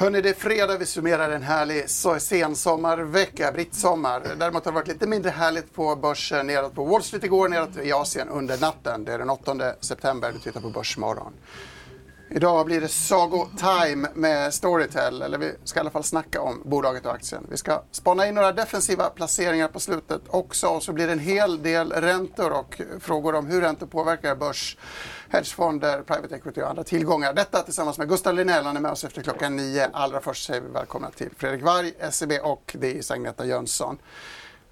Hörni, det är fredag. Vi summerar en härlig sensommarvecka, brittsommar. Däremot har det varit lite mindre härligt på börsen neråt på Wall Street igår, neråt i Asien under natten. Det är den 8 september. Du tittar på Börsmorgon. Idag blir det Sago-time med Storytel, eller vi ska i alla fall snacka om bolaget och aktien. Vi ska spana in några defensiva placeringar på slutet också och så blir det en hel del räntor och frågor om hur räntor påverkar börs, hedgefonder, private equity och andra tillgångar. Detta tillsammans med Gustav Linell, han är med oss efter klockan nio. Allra först säger vi välkomna till Fredrik Varg, SEB och det är Agneta Jönsson.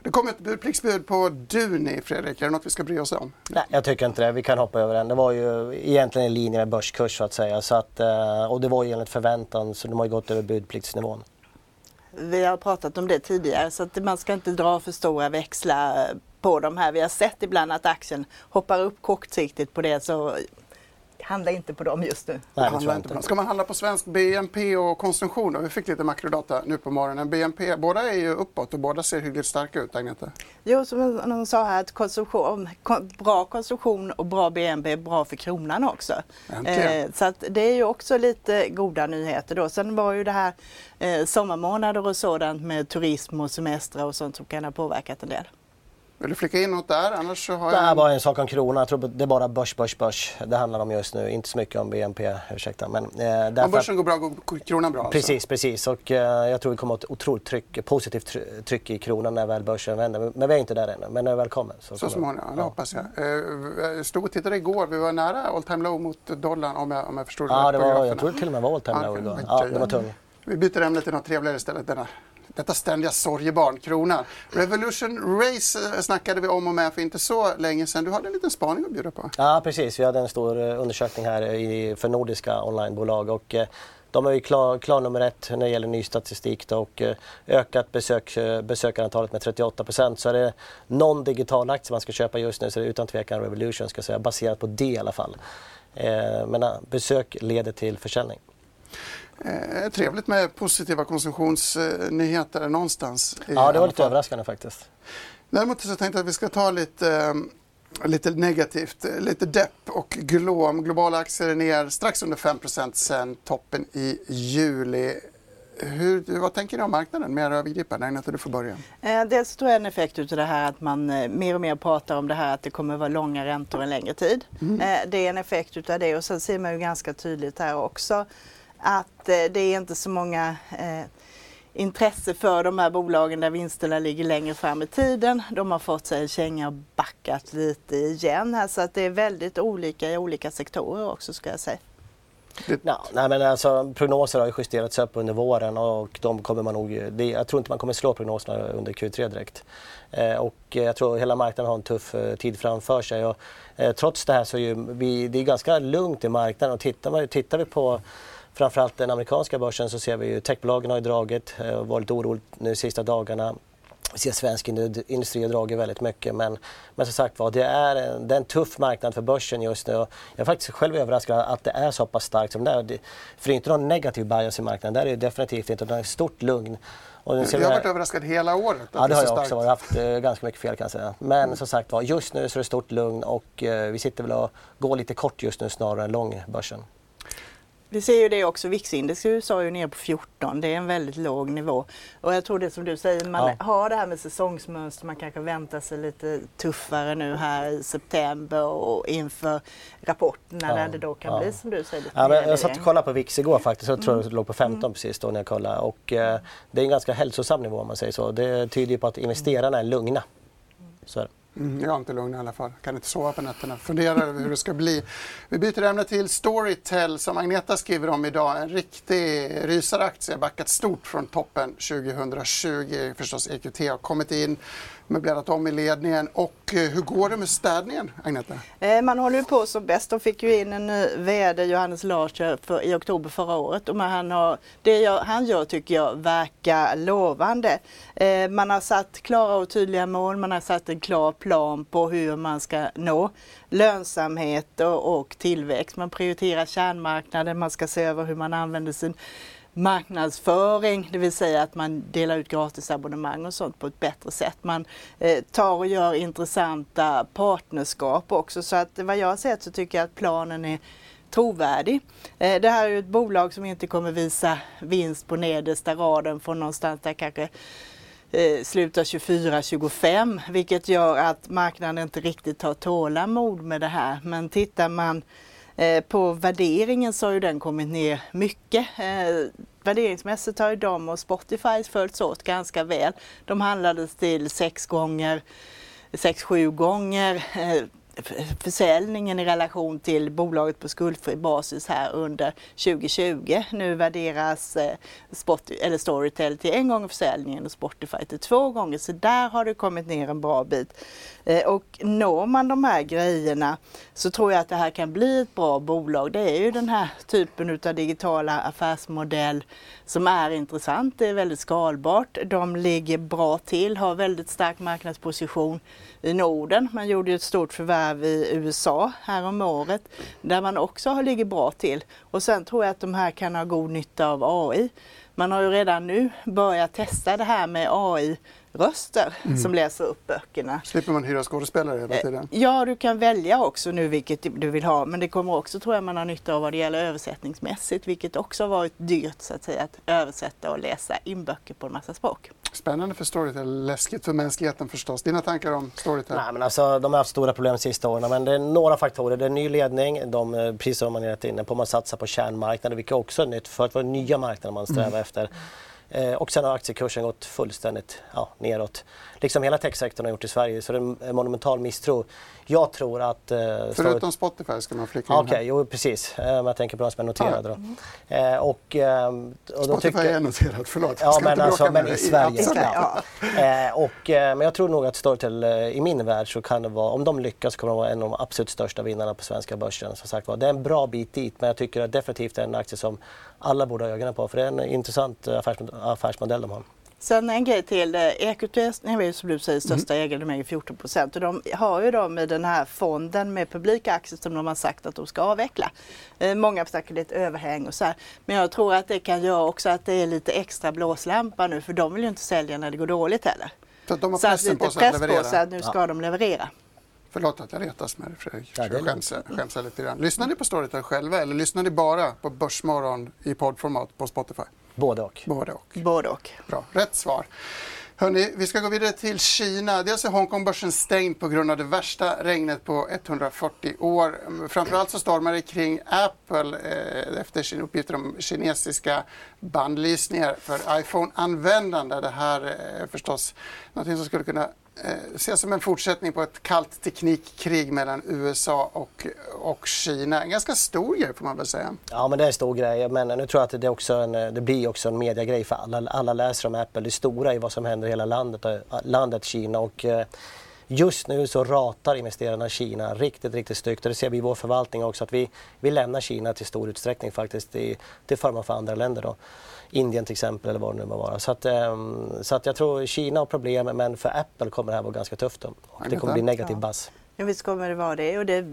Det kom ett budpliktsbud på Duni, Fredrik. Är det något vi ska bry oss om? Nej, jag tycker inte det. Vi kan hoppa över den. Det var ju egentligen i linje med börskurs så att säga. Så att, eh, och det var ju enligt förväntan så de har ju gått över budpliktsnivån. Vi har pratat om det tidigare så att man ska inte dra för stora växlar på de här. Vi har sett ibland att aktien hoppar upp kortsiktigt på det så handla inte på dem just nu. Nej, handla inte på dem. Ska man handla på svensk BNP och konsumtion? Då? Vi fick lite makrodata nu på morgonen. BNP, båda är ju uppåt och båda ser hyggligt starka ut, Agneta. Jo, som de sa här, att konsumtion, bra konsumtion och bra BNP är bra för kronan också. Eh, så att det är ju också lite goda nyheter då. Sen var ju det här eh, sommarmånader och sådant med turism och semestrar och sånt som kan ha påverkat en del. Vill du flika in något där? Annars så har det jag... är bara en sak om kronan. Jag tror det är bara börs, börs, börs. Det handlar om just nu. Inte så mycket om BNP, ursäkta. Men, eh, om börsen går bra går kronan bra? Precis, alltså. precis. Och eh, jag tror vi kommer att ha ett otroligt tryck, positivt tryck i kronan när väl börsen vänder. Men vi är inte där ännu. Men när vi väl kommer så, så småningom, det hoppas jag. Eh, stod och tittade igår. Vi var nära all time low mot dollarn om jag, om jag förstod ja, det. Var, jag tror till och med var all time low igår. Ja, det var tungt. Vi byter ämne till något trevligare istället. Denna detta ständiga sorgebarn, kronan. Revolution Race eh, snackade vi om och med för inte så länge sedan. Du hade en liten spaning att bjuda på. Ja, precis. Vi hade en stor eh, undersökning här eh, i, för nordiska onlinebolag. Och, de är ju klar, klar nummer ett när det gäller ny statistik då, och ökat besök, besökarantalet med 38% Så är det någon digital aktie man ska köpa just nu så är det utan tvekan Revolution ska säga, baserat på det i alla fall. Eh, men besök leder till försäljning. Eh, trevligt med positiva konsumtionsnyheter någonstans. Ja, det var lite överraskande faktiskt. Däremot så tänkte jag att vi ska ta lite, eh, lite negativt, lite depp och glåm. Globala aktier är ner strax under 5 sen toppen i juli. Hur, vad tänker ni om marknaden mer övergripande? Agneta, du får börja. Eh, dels tror jag en effekt av det här att man eh, mer och mer pratar om det här att det kommer att vara långa räntor en längre tid. Mm. Eh, det är en effekt av det och sen ser man ju ganska tydligt här också att eh, det är inte så många eh, intresse för de här bolagen där vinsterna ligger längre fram i tiden. De har fått sig en känga och backat lite igen här så att det är väldigt olika i olika sektorer också ska jag säga. Ja, nej men alltså, prognoser har ju justerats upp under våren och de kommer man nog, det, jag tror inte man kommer slå prognoserna under Q3 direkt. Eh, och jag tror hela marknaden har en tuff eh, tid framför sig. Och, eh, trots det här så är ju, vi, det är ganska lugnt i marknaden och tittar, man, tittar vi på framförallt den amerikanska börsen så ser vi ju techbolagen har ju dragit och eh, varit oroligt nu de sista dagarna. Vi ser svensk industri har dragit väldigt mycket men, men som sagt var, det är, en, det är en tuff marknad för börsen just nu. Jag är faktiskt själv överraskad att det är så pass starkt som det är. För det är inte någon negativ bias i marknaden, det är det definitivt inte. Det är ett stort lugn. Och jag har varit överraskad hela året. Ja, det har jag också varit. haft eh, ganska mycket fel kan jag säga. Men mm. som sagt var, just nu så är det stort lugn och eh, vi sitter väl och går lite kort just nu snarare än lång börsen. Vi ser ju det också, VIX-index i USA är ju ner på 14, det är en väldigt låg nivå. Och jag tror det som du säger, man ja. har det här med säsongsmönster, man kanske väntar sig lite tuffare nu här i september och inför rapporterna ja. när det då kan ja. bli som du säger. ja, men jag satt och kollade på VIX igår faktiskt, jag tror mm. det låg på 15 mm. precis då när jag kollade. Och eh, det är en ganska hälsosam nivå om man säger så. Det tyder ju på att investerarna är lugna. Så är det. Mm, jag är inte lugn i alla fall. Kan inte sova på nätterna. Funderar över hur det ska bli. Vi byter ämne till Storytel som Agneta skriver om idag. En riktig rysaraktie. Backat stort från toppen 2020. Förstås EQT har kommit in möblerat om i ledningen. Och eh, hur går det med städningen, Agneta? Eh, man håller ju på som bäst. De fick ju in en ny VD, Johannes Larsson, i oktober förra året. Och han har, det jag, han gör tycker jag verkar lovande. Eh, man har satt klara och tydliga mål, man har satt en klar plan på hur man ska nå lönsamhet och, och tillväxt. Man prioriterar kärnmarknaden, man ska se över hur man använder sin marknadsföring, det vill säga att man delar ut gratisabonnemang och sånt på ett bättre sätt. Man eh, tar och gör intressanta partnerskap också så att vad jag har sett så tycker jag att planen är trovärdig. Eh, det här är ju ett bolag som inte kommer visa vinst på nedersta raden från någonstans där kanske eh, slutar 24-25 vilket gör att marknaden inte riktigt har tålamod med det här. Men tittar man Eh, på värderingen så har ju den kommit ner mycket. Eh, värderingsmässigt har ju de och Spotify följts åt ganska väl. De handlades till sex gånger, sex sju gånger. Eh, försäljningen i relation till bolaget på skuldfri basis här under 2020. Nu värderas Spot, eller Storytel till en gång försäljningen och Spotify till två gånger. Så där har det kommit ner en bra bit. Eh, och når man de här grejerna så tror jag att det här kan bli ett bra bolag. Det är ju den här typen av digitala affärsmodell som är intressant. Det är väldigt skalbart. De ligger bra till, har väldigt stark marknadsposition i Norden. Man gjorde ju ett stort förvärv i USA härom året där man också ligger bra till. Och sen tror jag att de här kan ha god nytta av AI. Man har ju redan nu börjat testa det här med AI röster mm. som läser upp böckerna. Slipper man hyra skådespelare hela tiden? Eh, ja, du kan välja också nu vilket du vill ha men det kommer också tror jag man har nytta av vad det gäller översättningsmässigt vilket också har varit dyrt så att säga att översätta och läsa in böcker på en massa språk. Spännande för Storytel, läskigt för mänskligheten förstås. Dina tankar om Storytel? Nej, men alltså, de har haft stora problem de sista åren men det är några faktorer. Det är ny ledning, de, eh, precis som man är inne på, man satsar på kärnmarknaden vilket också är nytt för att vara nya marknader man strävar mm. efter. Eh, och sen har aktiekursen gått fullständigt ja, neråt. Liksom hela techsektorn har gjort i Sverige, så det är en monumental misstro. Jag tror att... Eh, Förutom Spotify ska man flika in okay, jo precis. Eh, jag tänker på de som är noterade. Ah, ja. mm. och, eh, och Spotify tycker... är noterad, förlåt. Ja, men, alltså, men i Sverige. Ja. Eh, och, eh, men jag tror nog att Storytel, eh, i min värld, så kan det vara, om de lyckas kommer de vara en av de absolut största vinnarna på svenska börsen. Som sagt, det är en bra bit dit, men jag tycker att definitivt är en aktie som alla borde ha ögonen på, för det är en intressant affärsmodell de har. Sen en grej till. EQT är ju som du säger största mm. ägare, de äger 14 procent. Och de har ju dem i den här fonden med publika aktier som de har sagt att de ska avveckla. Eh, många snackar lite överhäng och så här. Men jag tror att det kan göra också att det är lite extra blåslampa nu för de vill ju inte sälja när det går dåligt heller. Så de har pressen på sig att leverera? På sig att nu ska ja. de leverera. Förlåt att jag retas med dig Fredrik. Ja, jag skäms, skäms lite grann. Lyssnar ni på Storytel själva eller lyssnar ni bara på Börsmorgon i poddformat på Spotify? Både och. Både och. Både och. Bra, rätt svar. Hörrni, vi ska gå vidare till Kina. Dels är Hongkongbörsen stängd på grund av det värsta regnet på 140 år. Framförallt så stormar det kring Apple eh, efter sin uppgifter om kinesiska bandlysningar för iPhone-användande. Det här är förstås något som skulle kunna eh, Eh, ses som en fortsättning på ett kallt teknikkrig mellan USA och, och Kina. En ganska stor grej får man väl säga. Ja men det är en stor grej men nu tror jag att det, också en, eh, det blir också en mediegrej för alla, alla läser om Apple. Det stora är vad som händer i hela landet, eh, landet Kina och Just nu så ratar investerarna Kina riktigt, riktigt styggt och det ser vi i vår förvaltning också att vi, vi lämnar Kina till stor utsträckning faktiskt i, till förmån för andra länder. Då. Indien till exempel eller vad det nu må vara. Så, att, um, så att jag tror Kina har problem men för Apple kommer det här vara ganska tufft då. och det kommer bli negativ buzz. Ja visst kommer det vara det och det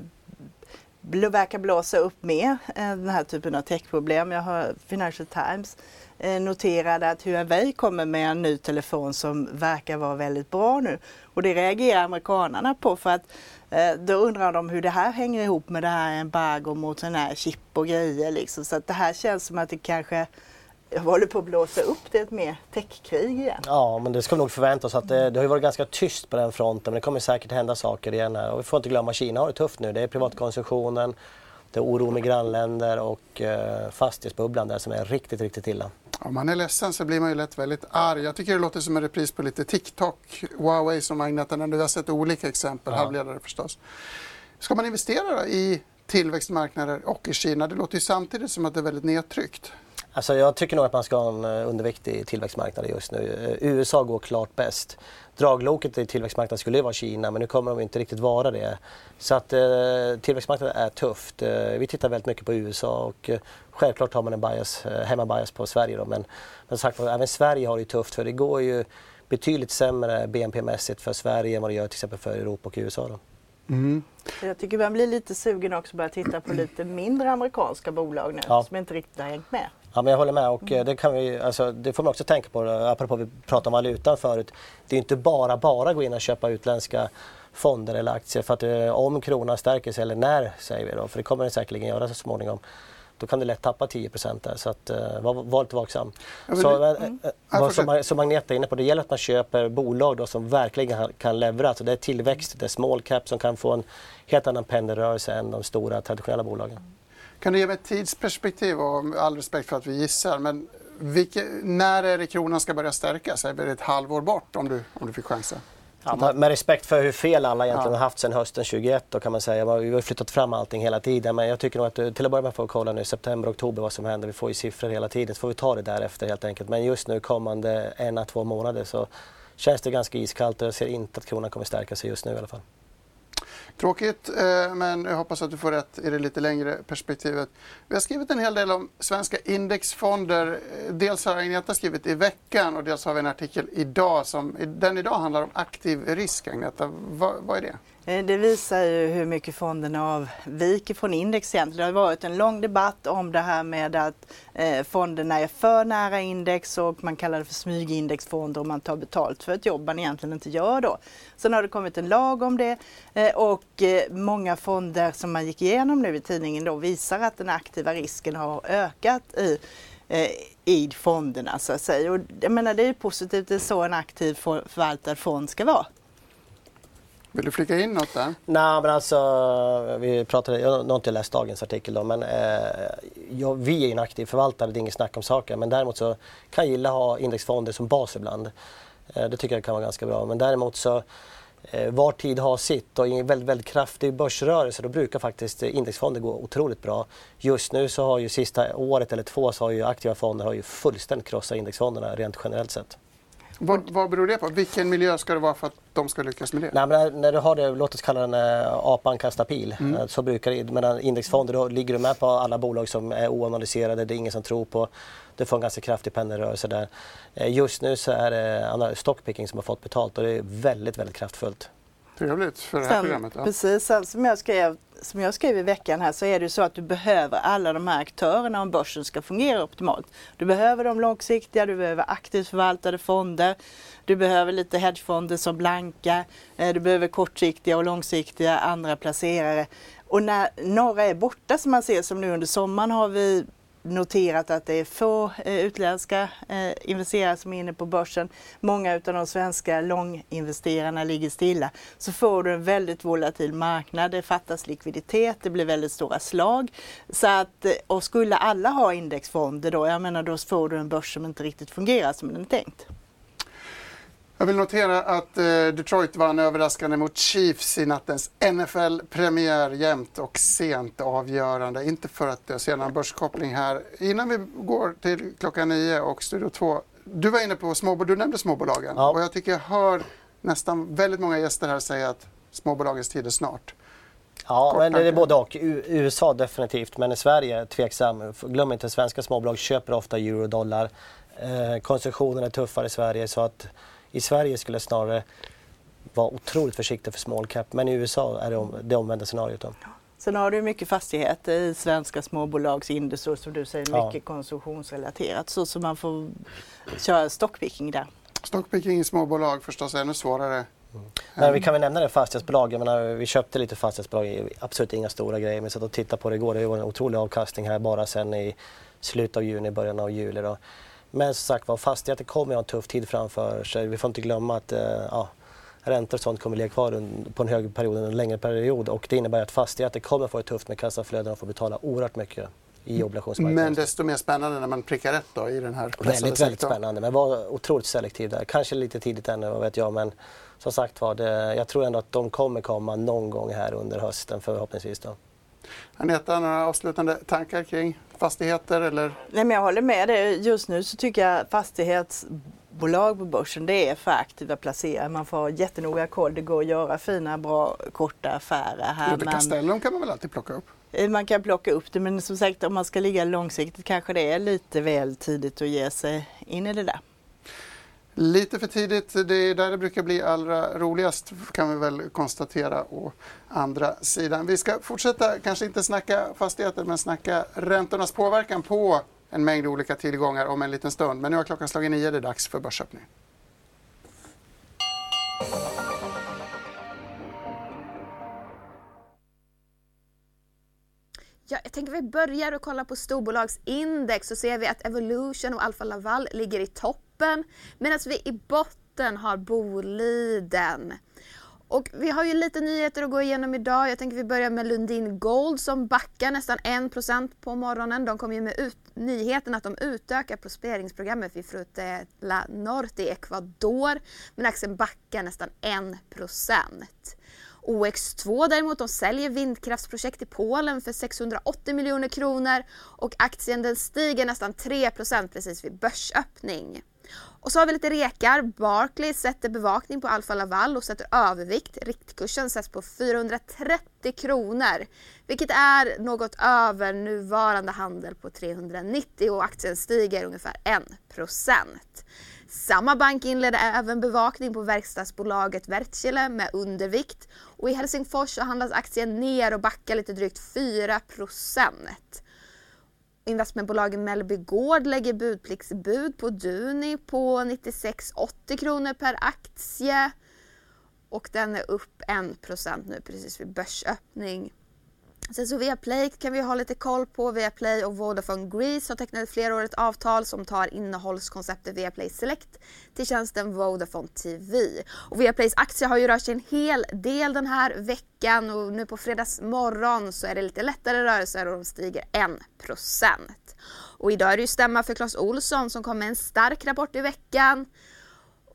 verkar blåsa upp mer eh, den här typen av techproblem. Jag har Financial Times eh, noterade att Huawei kommer med en ny telefon som verkar vara väldigt bra nu. Och det reagerar amerikanarna på för att eh, då undrar de hur det här hänger ihop med det här embargo mot sådana här chip och grejer. Liksom. Så att det här känns som att det kanske håller på att blåsa upp det mer techkrig igen. Ja, men det ska vi nog förvänta oss. Att det, det har ju varit ganska tyst på den fronten men det kommer säkert hända saker igen här. Och vi får inte glömma Kina har det tufft nu. Det är privatkonsumtionen, det är oro med grannländer och eh, fastighetsbubblan där som är riktigt, riktigt illa. Om man är ledsen så blir man ju lätt väldigt arg. Jag tycker det låter som en repris på lite TikTok, Huawei som nämnde. Vi har sett olika exempel, ja. halvledare förstås. Ska man investera i tillväxtmarknader och i Kina? Det låter ju samtidigt som att det är väldigt nedtryckt. Alltså jag tycker nog att man ska ha en eh, undervikt i tillväxtmarknaden just nu. Eh, USA går klart bäst. Dragloket i tillväxtmarknaden skulle ju vara Kina men nu kommer de inte riktigt vara det. Så att eh, tillväxtmarknaden är tufft. Eh, vi tittar väldigt mycket på USA och eh, självklart har man en bias, eh, hemmabias på Sverige då, men, men sagt även Sverige har det tufft för det går ju betydligt sämre BNP-mässigt för Sverige än vad det gör till exempel för Europa och USA. Då. Mm. Jag tycker man blir lite sugen också att börja titta på lite mindre amerikanska bolag nu ja. som inte riktigt har hängt med. Ja, men jag håller med och mm. det, kan vi, alltså, det får man också tänka på, apropå vi pratade om valutan förut. Det är inte bara bara gå in och köpa utländska fonder eller aktier för att eh, om kronan stärker sig, eller när säger vi då, för det kommer den säkerligen göra så småningom då kan du lätt tappa 10 där. Så att, uh, var, var lite vaksam. Ja, så, det, mm. äh, som, som Magneta är inne på, det gäller att man köper bolag då som verkligen kan leverera. Alltså det är tillväxt, det är small cap som kan få en helt annan pendelrörelse än de stora traditionella bolagen. Kan du ge mig ett tidsperspektiv och all respekt för att vi gissar, men vilka, när är det kronan ska börja stärkas? Är det ett halvår bort om du, om du fick chansen? Ja, med respekt för hur fel alla egentligen ja. har haft sedan hösten 21 då kan man säga. Vi har flyttat fram allting hela tiden men jag tycker nog att eh, till att börja med får vi kolla nu september, oktober vad som händer. Vi får ju siffror hela tiden så får vi ta det därefter helt enkelt. Men just nu kommande en, två månader så känns det ganska iskallt och jag ser inte att kronan kommer stärka sig just nu i alla fall. Tråkigt, eh, men jag hoppas att du får rätt i det lite längre perspektivet. Vi har skrivit en hel del om svenska indexfonder. Eh, dels har Agneta skrivit i veckan och dels har vi en artikel idag som den idag handlar om aktiv risk. Agneta, vad, vad är det? Eh, det visar ju hur mycket fonderna avviker från index egentligen. Det har varit en lång debatt om det här med att eh, fonderna är för nära index och man kallar det för smygindexfonder och man tar betalt för ett jobb man egentligen inte gör då. Sen har det kommit en lag om det eh, och många fonder som man gick igenom nu i tidningen då visar att den aktiva risken har ökat i i fonderna så att säga. Och jag menar det är positivt, det är så en aktiv förvaltad fond ska vara. Vill du flika in något där? Nej, men alltså, vi pratade, jag har inte läst dagens artikel då, men eh, ja, vi är en aktiv förvaltare, det är inget snack om saker. Men däremot så kan jag gilla att ha indexfonder som bas ibland. Eh, det tycker jag kan vara ganska bra. Men däremot så eh, var tid har sitt och i en väldigt, väldigt kraftig börsrörelse då brukar faktiskt indexfonder gå otroligt bra. Just nu så har ju sista året eller två så har ju aktiva fonder har ju fullständigt krossat indexfonderna rent generellt sett. Vad, vad beror det på? Vilken miljö ska det vara för att de ska lyckas med det? Nej, men när du har det, låt oss kalla den äh, apan kastar pil. Mm. Äh, så brukar medan indexfonder då ligger du med på alla bolag som är oanalyserade, det är ingen som tror på. Du får en ganska kraftig pendelrörelse där. Äh, just nu så är det stockpicking som har fått betalt och det är väldigt, väldigt kraftfullt. Trevligt för det här sen, programmet. Ja. Precis, som jag, skrev, som jag skrev i veckan här så är det så att du behöver alla de här aktörerna om börsen ska fungera optimalt. Du behöver de långsiktiga, du behöver aktivt förvaltade fonder, du behöver lite hedgefonder som blanka, eh, du behöver kortsiktiga och långsiktiga andra placerare. Och när några är borta som man ser som nu under sommaren har vi noterat att det är få eh, utländska eh, investerare som är inne på börsen. Många av de svenska långinvesterarna ligger stilla. Så får du en väldigt volatil marknad, det fattas likviditet, det blir väldigt stora slag. Så att, eh, och skulle alla ha indexfonder då, jag menar då får du en börs som inte riktigt fungerar som den är tänkt. Jag vill notera att eh, Detroit vann överraskande mot Chiefs i nattens NFL-premiär. Jämnt och sent avgörande. Inte för att jag ser någon börskoppling här. Innan vi går till klockan nio och Studio 2. Du var inne på småbolag, du nämnde småbolagen. Ja. Och jag tycker jag hör nästan väldigt många gäster här säga att småbolagens tid är snart. Ja, Kort men det är både och. USA definitivt, men i Sverige tveksam. Glöm inte, svenska småbolag köper ofta euro och dollar. Eh, konsumtionen är tuffare i Sverige så att i Sverige skulle jag snarare vara otroligt försiktig för small cap men i USA är det det omvända scenariot. Då. Sen har du mycket fastigheter i svenska småbolagsindex som du säger, mycket ja. konsumtionsrelaterat så, så man får köra stockpicking där. Stockpicking i småbolag förstås ännu svårare. Mm. Men vi kan väl nämna det fastighetsbolag. Jag menar, vi köpte lite fastighetsbolag, absolut inga stora grejer. Men satt och tittade på det igår. Det var en otrolig avkastning här bara sen i slutet av juni, början av juli. Då. Men som sagt var, fastigheter kommer ha en tuff tid framför sig. Vi får inte glömma att eh, ja, räntor och sånt kommer ligga kvar på en hög period, en längre period. Och det innebär att fastigheter kommer få det tufft med kassaflöden och få betala oerhört mycket i obligationsmarknaden. Men desto mer spännande när man prickar rätt då i den här Väldigt, väldigt spännande. Men var otroligt selektiv där. Kanske lite tidigt ännu, vad vet jag. Men som sagt var, jag tror ändå att de kommer komma någon gång här under hösten förhoppningsvis. Då. Aneta, några avslutande tankar kring fastigheter eller? Nej, men jag håller med dig. Just nu så tycker jag fastighetsbolag på börsen det är för aktiva placerare. Man får ha jättenoga koll. Det går att göra fina, bra, korta affärer här. Lite Castellum kan man väl alltid plocka upp? Eh, man kan plocka upp det men som sagt om man ska ligga långsiktigt kanske det är lite väl tidigt att ge sig in i det där. Lite för tidigt, det är där det brukar bli allra roligast kan vi väl konstatera å andra sidan. Vi ska fortsätta, kanske inte snacka fastigheter men snacka räntornas påverkan på en mängd olika tillgångar om en liten stund. Men nu har klockan slagit nio, det är dags för Börsöppning. Ja, jag tänker vi börjar och kolla på storbolagsindex så ser vi att Evolution och Alfa Laval ligger i topp toppen medan vi i botten har Boliden. Och vi har ju lite nyheter att gå igenom idag. Jag tänker vi börjar med Lundin Gold som backar nästan 1% på morgonen. De kom ju med ut, nyheten att de utökar prospekteringsprogrammet vid Frute la Norte i Ecuador. Men aktien backar nästan 1%. OX2 däremot, de säljer vindkraftsprojekt i Polen för 680 miljoner kronor och aktien den stiger nästan 3% precis vid börsöppning. Och så har vi lite rekar. Barclays sätter bevakning på Alfa Laval och sätter övervikt. Riktkursen sätts på 430 kronor, vilket är något över nuvarande handel på 390 och aktien stiger ungefär 1 samma bank inledde även bevakning på verkstadsbolaget Wärtsilä med undervikt och i Helsingfors så handlas aktien ner och backar lite drygt 4 Investmentbolaget Mellby Gård lägger budpliktsbud på Duni på 96,80 kronor per aktie och den är upp 1 nu precis vid börsöppning. Sen så Viaplay kan vi ha lite koll på. Viaplay och Vodafone Greece har tecknat ett flerårigt avtal som tar innehållskonceptet Viaplay Select till tjänsten Vodafone TV. Och Viaplays aktie har ju rört sig en hel del den här veckan och nu på fredags morgon så är det lite lättare rörelser och de stiger 1%. Och idag är det ju stämma för Clas Olsson som kom med en stark rapport i veckan.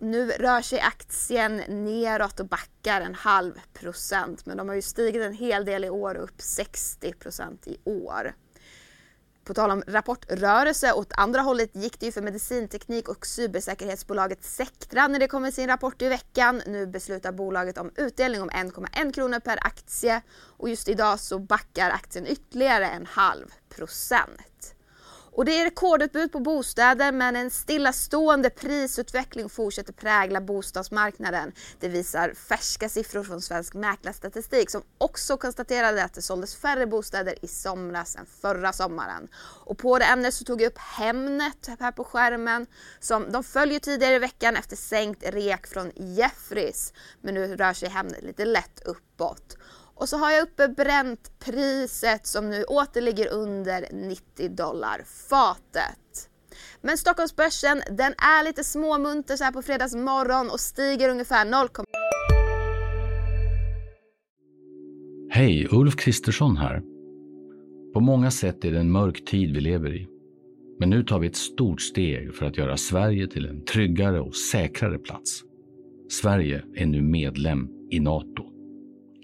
Nu rör sig aktien neråt och backar en halv procent men de har ju stigit en hel del i år och upp 60 procent i år. På tal om rapportrörelse, åt andra hållet gick det ju för medicinteknik och cybersäkerhetsbolaget Sectra när det kom med sin rapport i veckan. Nu beslutar bolaget om utdelning om 1,1 kronor per aktie och just idag så backar aktien ytterligare en halv procent. Och det är rekordutbud på bostäder men en stillastående prisutveckling fortsätter prägla bostadsmarknaden. Det visar färska siffror från Svensk Mäklarstatistik som också konstaterade att det såldes färre bostäder i somras än förra sommaren. Och på det ämnet så tog jag upp Hemnet här på skärmen. Som, de följer tidigare i veckan efter sänkt rek från Jeffries men nu rör sig Hemnet lite lätt uppåt. Och så har jag uppe bräntpriset som nu åter ligger under 90 dollar fatet. Men Stockholmsbörsen den är lite småmunter så här på fredagsmorgon och stiger ungefär 0, Hej, Ulf Kristersson här. På många sätt är det en mörk tid vi lever i. Men nu tar vi ett stort steg för att göra Sverige till en tryggare och säkrare plats. Sverige är nu medlem i Nato.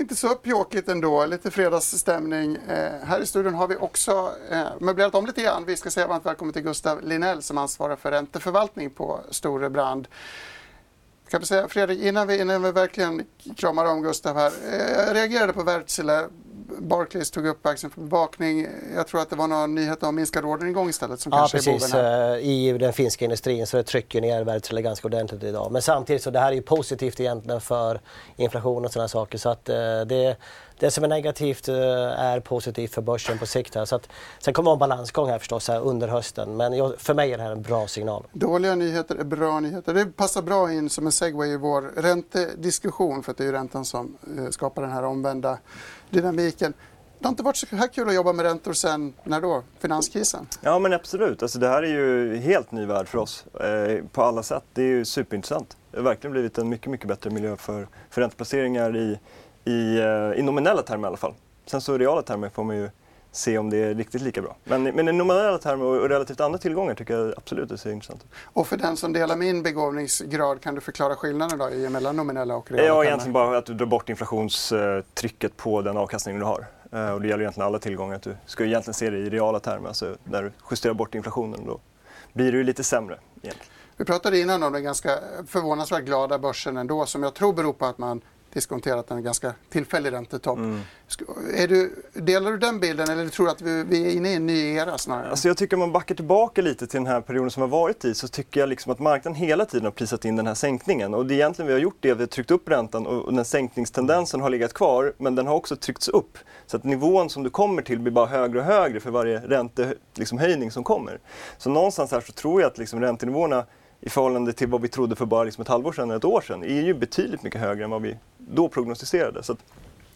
Inte så pjåkigt ändå, lite fredagsstämning. Eh, här i studion har vi också eh, möblerat om lite grann. Vi ska säga varmt välkommen till Gustav Linell som ansvarar för ränteförvaltning på Storebrand. Kan säga, Fredrik, innan vi, innan vi verkligen kramar om Gustav här. Eh, jag reagerade på Wärtsilä Barclays tog upp aktien för bevakning. Jag tror att det var någon nyhet om minskad orderingång istället som ja, kanske precis. är boven. Eh, I den finska industrin så det trycker ner Wärtsilä ganska ordentligt idag. Men samtidigt så det här är ju positivt egentligen för inflation och sådana saker. Så att eh, det, det som är negativt eh, är positivt för börsen på sikt. Här. Så att, sen kommer det en balansgång här förstås här under hösten. Men jag, för mig är det här en bra signal. Dåliga nyheter är bra nyheter. Det passar bra in som en segway i vår räntediskussion för att det är ju räntan som skapar den här omvända dynamiken. det har inte varit så här kul att jobba med räntor sen, när då? Finanskrisen? Ja men absolut, alltså, det här är ju helt ny värld för oss eh, på alla sätt. Det är ju superintressant. Det har verkligen blivit en mycket, mycket bättre miljö för, för ränteplaceringar i, i, eh, i nominella termer i alla fall. Sen så i reala termer får man ju se om det är riktigt lika bra. Men, men i nominella termer och relativt andra tillgångar tycker jag absolut det ser intressant ut. Och för den som delar min begåvningsgrad, kan du förklara skillnaden då mellan nominella och reala Ja, termer? egentligen bara att du drar bort inflationstrycket på den avkastning du har. Eh, Och det gäller egentligen alla tillgångar. Att du ska egentligen se det i reala termer, alltså när du justerar bort inflationen. Då blir det ju lite sämre egentligen. Vi pratade innan om den ganska förvånansvärt glada börsen ändå som jag tror beror på att man diskonterat en ganska tillfällig räntotopp. Mm. Du, delar du den bilden eller tror du att vi, vi är inne i en ny era snarare? Alltså jag tycker om man backar tillbaka lite till den här perioden som har varit i så tycker jag liksom att marknaden hela tiden har prisat in den här sänkningen. Och det är egentligen vi har gjort det, vi har tryckt upp räntan och den sänkningstendensen har legat kvar men den har också tryckts upp. Så att nivån som du kommer till blir bara högre och högre för varje räntehöjning liksom, som kommer. Så någonstans här så tror jag att liksom, räntenivåerna i förhållande till vad vi trodde för bara liksom ett halvår sedan eller ett år sedan är ju betydligt mycket högre än vad vi då prognostiserade. Så att,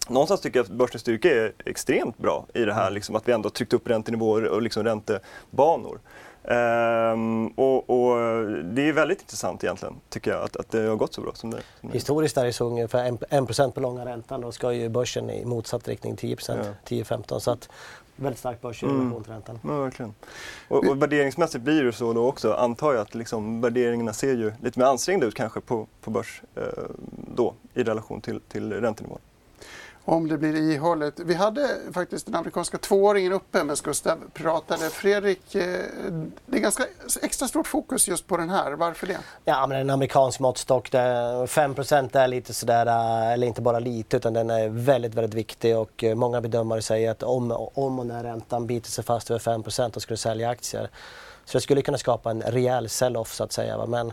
någonstans tycker jag att börsens styrka är extremt bra i det här, liksom, att vi ändå tryckt upp räntenivåer och liksom räntebanor. Ehm, och, och det är väldigt intressant egentligen, tycker jag, att, att det har gått så bra som det, som det. Historiskt är det så ungefär 1% på långa räntan. Då ska ju börsen i motsatt riktning 10%, Ja. 10-15. Så att väldigt stark börs i relation till räntan. Ja, verkligen. Och, och värderingsmässigt blir det så då också, antar jag, att liksom, värderingarna ser ju lite mer ansträngda ut kanske på, på börs eh, då i relation till, till räntenivån. Om det blir ihållet. Vi hade faktiskt den amerikanska tvååringen uppe med Gustav pratade. Fredrik, eh, det är ganska extra stort fokus just på den här. Varför det? Ja, men en amerikansk måttstock, 5% är lite sådär, eh, eller inte bara lite, utan den är väldigt, väldigt viktig och eh, många bedömare säger att om, om och när räntan biter sig fast över 5% då skulle du sälja aktier. Så det skulle kunna skapa en rejäl sell-off så att säga. Men,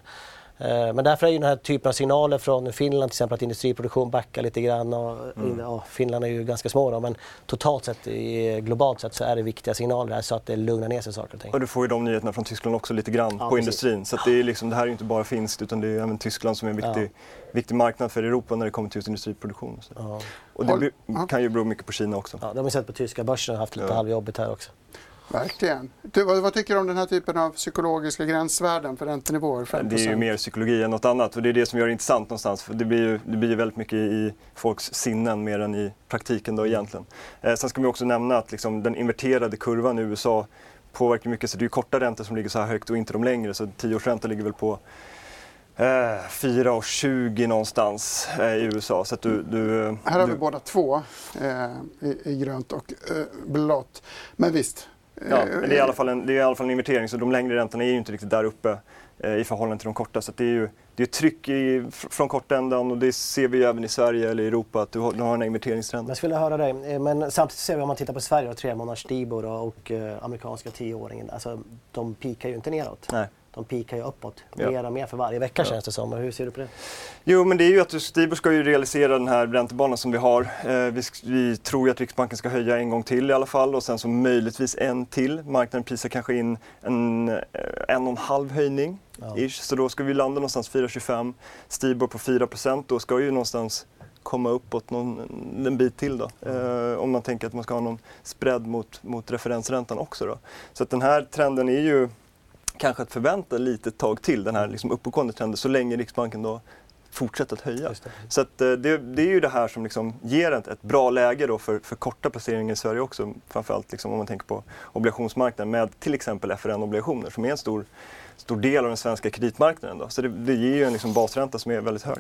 men därför är ju den här typen av signaler från Finland till exempel att industriproduktion backar lite grann. Och, ja, Finland är ju ganska små då, men totalt sett, i, globalt sett så är det viktiga signaler här så att det lugnar ner sig saker och ting. Och du får ju de nyheterna från Tyskland också lite grann Ja, på precis. industrin. Så att det, är liksom, det här är ju inte bara finskt utan det är även Tyskland som är en viktig, viktig marknad för Europa när det kommer till just industriproduktion. Och, så. Ja. och det ja. kan ju bero mycket på Kina också. Ja, det har vi sett på tyska börsen och haft lite Ja. halvjobbigt här också. Verkligen. Du, vad, vad tycker du om den här typen av psykologiska gränsvärden för räntenivåer? 5%? Det är ju mer psykologi än något annat och det är det som gör det intressant någonstans. För det blir ju det blir väldigt mycket i folks sinnen mer än i praktiken då egentligen. Eh, sen ska vi också nämna att liksom, den inverterade kurvan i USA påverkar mycket. Så det är korta räntor som ligger så här högt och inte de längre. Så tioårsräntan ligger väl på eh, 4,20 någonstans eh, i USA. Så att du, du, Här har vi du, båda två eh, i, i grönt och eh, blått. Men visst. Ja, eh, men det är, i alla fall en, det är i alla fall en invertering så de längre räntorna är ju inte riktigt där uppe eh, i förhållande till de korta. Så det är ju det är tryck i, fr- från kortändan och det ser vi ju även i Sverige eller Europa att du har, du har den här inverteringstrenden. Jag skulle höra dig. Eh, Men samtidigt ser vi om man tittar på Sverige och tre månaders Dibor och, och eh, amerikanska tioåringen. Alltså, de pikar ju inte neråt. Nej. De pikar ju uppåt. Ja. Mer och mer för varje vecka Ja. känns det som. Hur ser du på det? Jo, men det är ju att Stibor ska ju realisera den här räntebanan som vi har. Eh, vi, vi tror ju att Riksbanken ska höja en gång till i alla fall och sen så möjligtvis en till. Marknaden prisar kanske in en, eh, en och en halv höjning. Ja. Ish, så då ska vi landa någonstans 4,25. Stibor på 4% då ska ju någonstans komma uppåt någon, en bit till då. Eh, om man tänker att man ska ha någon spread mot, mot referensräntan också då. Så att den här trenden är ju kanske att förvänta lite tag till, den här liksom uppåtgående trenden, så länge Riksbanken då fortsätter att höja. Så att, eh, det, det är ju det här som liksom ger ett, ett bra läge då för, för korta placeringar i Sverige också. Framförallt liksom om man tänker på obligationsmarknaden med till exempel FRN-obligationer som är en stor, stor del av den svenska kreditmarknaden. Då. Så det, det ger ju en liksom basränta som är väldigt hög.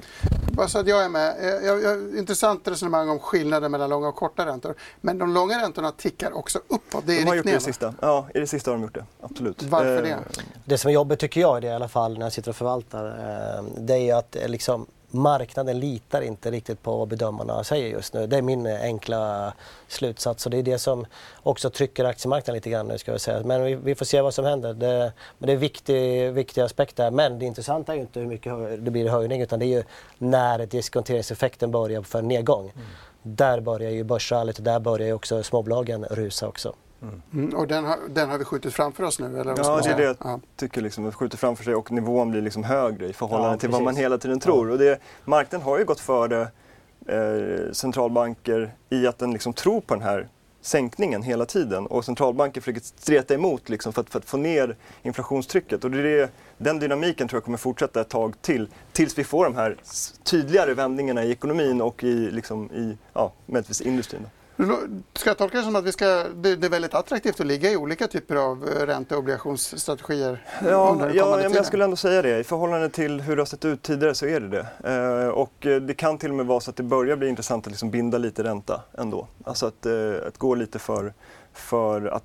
Bara så att jag är med. Eh, Jag, jag, intressant resonemang om skillnaden mellan långa och korta räntor. Men de långa räntorna tickar också uppåt. Det är De har gjort det i det sista. Ja, i det sista har de gjort det. Absolut. Varför Eh, det? Det som är jobbigt tycker jag i det i alla fall när jag sitter och förvaltar. Eh, det är ju att eh, liksom, marknaden litar inte riktigt på vad bedömarna säger just nu. Det är min enkla slutsats och det är det som också trycker aktiemarknaden lite grann nu ska jag säga. Men vi, vi får se vad som händer. Det, men det är en viktig, viktig aspekt där. Men det intressanta är ju inte hur mycket det blir i höjning utan det är ju när diskonteringseffekten börjar för en nedgång. Där börjar ju börsrallyt och där börjar ju också småbolagen rusa också. Mm, och den har, den har vi skjutit framför oss nu? Eller Ja, det är det jag tycker liksom, det skjuter framför sig och nivån blir liksom högre i förhållande Ja, till vad man hela tiden tror. Och det, marknaden har ju gått före eh, centralbanker i att den liksom tror på den här sänkningen hela tiden och centralbanker försöker streta emot liksom för, att, för att få ner inflationstrycket. Och det är det, den dynamiken tror jag kommer fortsätta ett tag till tills vi får de här tydligare vändningarna i ekonomin och i, liksom, i ja, industrin. Ska jag tolka det som att vi ska, det, det är väldigt attraktivt att ligga i olika typer av eh, ränte och obligationsstrategier? Ja, ja men jag skulle ändå säga det. I förhållande till hur det har sett ut tidigare så är det det. Eh, och eh, det kan till och med vara så att det börjar bli intressant att liksom binda lite ränta ändå. Alltså att, eh, att gå lite för, för att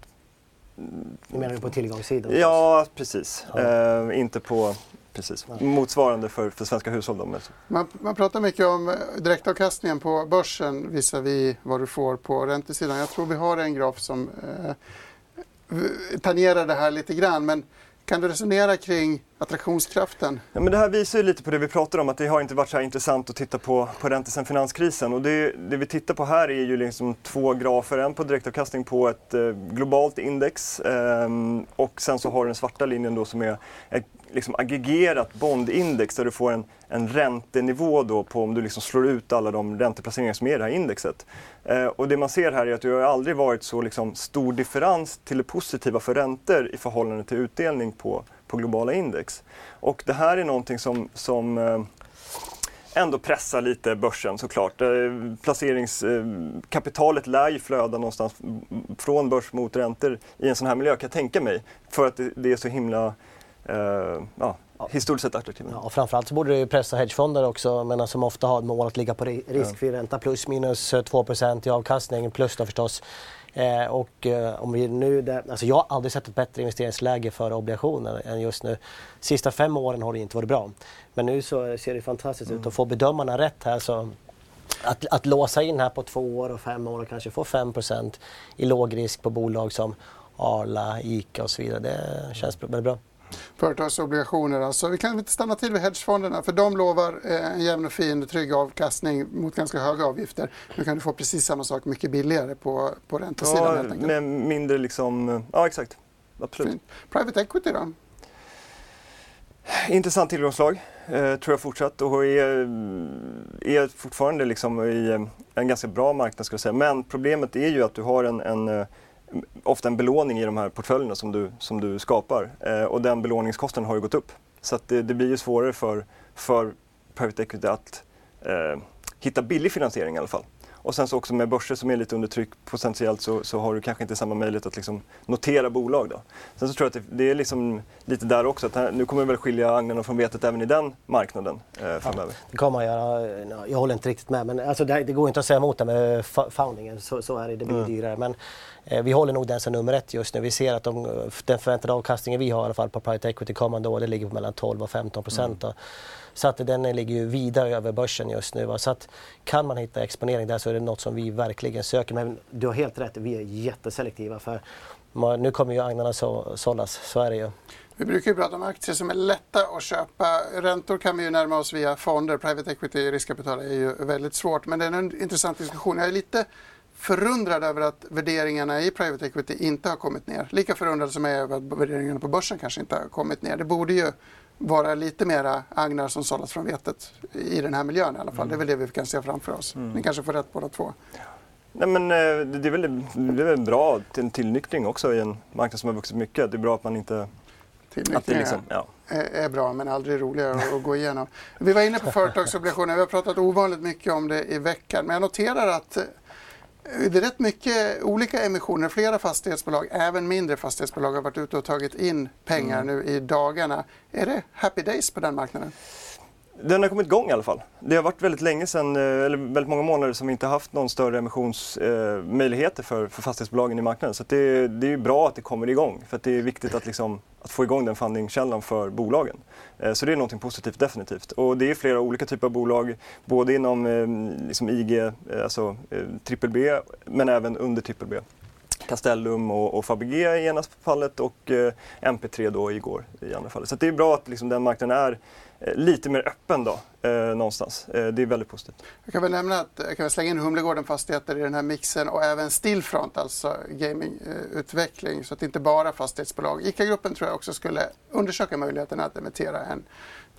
du menar på tillgångssidan? Ja, precis. Ja. Eh, inte på precis. Motsvarande för, för svenska hushåll. Då. Man, man pratar mycket om eh, direktavkastningen på börsen visavi vad du får på räntesidan. Jag tror vi har en graf som eh, tangerar det här lite grann. Men kan du resonera kring attraktionskraften? Ja, men det här visar ju lite på det vi pratar om, att det har inte varit så intressant att titta på, på räntor sedan finanskrisen. Och det, det, vi tittar på här är ju liksom två grafer, en på direktavkastning på ett eh, globalt index eh, och sen så har du den svarta linjen då som är ett liksom aggregerat bondindex där du får en, en räntenivå då på om du liksom slår ut alla de ränteplaceringar som är i det här indexet. Eh, och det man ser här är att det har aldrig varit så liksom stor differens till det positiva för räntor i förhållande till utdelning på, på globala index. Och det här är någonting som, som eh, ändå pressar lite börsen såklart. Eh, Placeringskapitalet eh, lär ju flöda någonstans från börs mot räntor i en sån här miljö kan jag tänka mig. För att det, är så himla ja, historiskt sett attraktiva. Ja, och framförallt så borde det pressa hedgefonder också, men som ofta har ett mål att ligga på riskfri ränta plus minus 2 eh, i avkastning, plus då förstås. Eh, och eh, om vi nu, där, alltså jag har aldrig sett ett bättre investeringsläge för obligationer än just nu. Sista fem åren har det inte varit bra. Men nu så ser det fantastiskt mm. ut. Och få bedömarna rätt här så att, att låsa in här på två år och fem år och kanske få 5% i låg risk på bolag som Arla, ICA och så vidare. Det känns väldigt bra företagsobligationer. Alltså, vi kan inte stanna till vid hedgefonderna för de lovar eh, en jämn och fin trygg avkastning mot ganska höga avgifter. Nu kan du få precis samma sak mycket billigare på, på räntesidan ja, helt enkelt. Med mindre liksom, ja exakt. Absolut. Fint. Private equity då? Intressant tillgångslag, eh, tror jag fortsatt och är, är fortfarande liksom i en ganska bra marknad ska jag säga. Men problemet är ju att du har en, en eh, ofta en belåning i de här portföljerna som du, som du skapar. Eh, och den belåningskostnaden har ju gått upp. Så det, det, blir ju svårare för, för private equity att eh, hitta billig finansiering i alla fall. Och sen så också med börser som är lite under tryck potentiellt så, så har du kanske inte samma möjlighet att liksom notera bolag. Då. Sen så tror jag att det, det är liksom lite där också, att här, nu kommer vi väl skilja agnarna från vetet även i den marknaden eh, framöver. Ja, det kommer man göra. Jag håller inte riktigt med, men alltså det, det går inte att säga emot det med foundingen. Så, så är det, det blir mm. dyrare. Men eh, vi håller nog den som nummer ett just nu. Vi ser att de, den förväntade avkastningen vi har i alla fall på private equity kommande år, det ligger på mellan 12 och 15 procent. Mm. Så att den ligger ju vida över börsen just nu. Va? Så att kan man hitta exponering där så är det något som vi verkligen söker. Men du har helt rätt, vi är jätteselektiva. För nu kommer ju agnarna så, sållas, så är det ju. Vi brukar ju prata om aktier som är lätta att köpa. Räntor kan vi ju närma oss via fonder. Private equity riskkapital är ju väldigt svårt. Men det är en intressant diskussion. Jag är lite förundrad över att värderingarna i private equity inte har kommit ner. Lika förundrad som jag är över att värderingarna på börsen kanske inte har kommit ner. Det borde ju vara lite mera agnar som sållas från vetet i den här miljön i alla fall. Mm. Det är väl det vi kan se framför oss. Mm. Ni kanske får rätt båda två. Nej, men, eh, det, är väl, det är väl bra till en tillnyktring också i en marknad som har vuxit mycket. Det är bra att man inte... Tillnyktring liksom, ja. är, är bra men aldrig roligare att gå igenom. Vi var inne på företagsobligationer. Vi har pratat ovanligt mycket om det i veckan. Men jag noterar att det är rätt mycket olika emissioner. Flera fastighetsbolag, även mindre fastighetsbolag, har varit ute och tagit in pengar mm. nu i dagarna. Är det happy days på den marknaden? Den har kommit igång i alla fall. Det har varit väldigt länge sedan, eh, eller väldigt många månader som vi inte haft någon större emissionsmöjligheter eh, för, för fastighetsbolagen i marknaden. Så det, det är bra att det kommer igång för det är viktigt att, liksom, att få igång den fundingkällan för bolagen. Eh, så det är något positivt definitivt. Och det är flera olika typer av bolag, både inom eh, liksom IG, eh, alltså BBB, B, men även under BBB. B. Castellum och, och Fabege i ena fallet och eh, MP3 då igår i andra fallet. Så det är bra att liksom, den marknaden är Eh, lite mer öppen då, eh, någonstans. Eh, det är väldigt positivt. Jag kan väl nämna att eh, jag kan väl slänga in Humlegården Fastigheter i den här mixen och även Stillfront, alltså gamingutveckling, så att inte bara fastighetsbolag. ICA-gruppen tror jag också skulle undersöka möjligheten att emittera en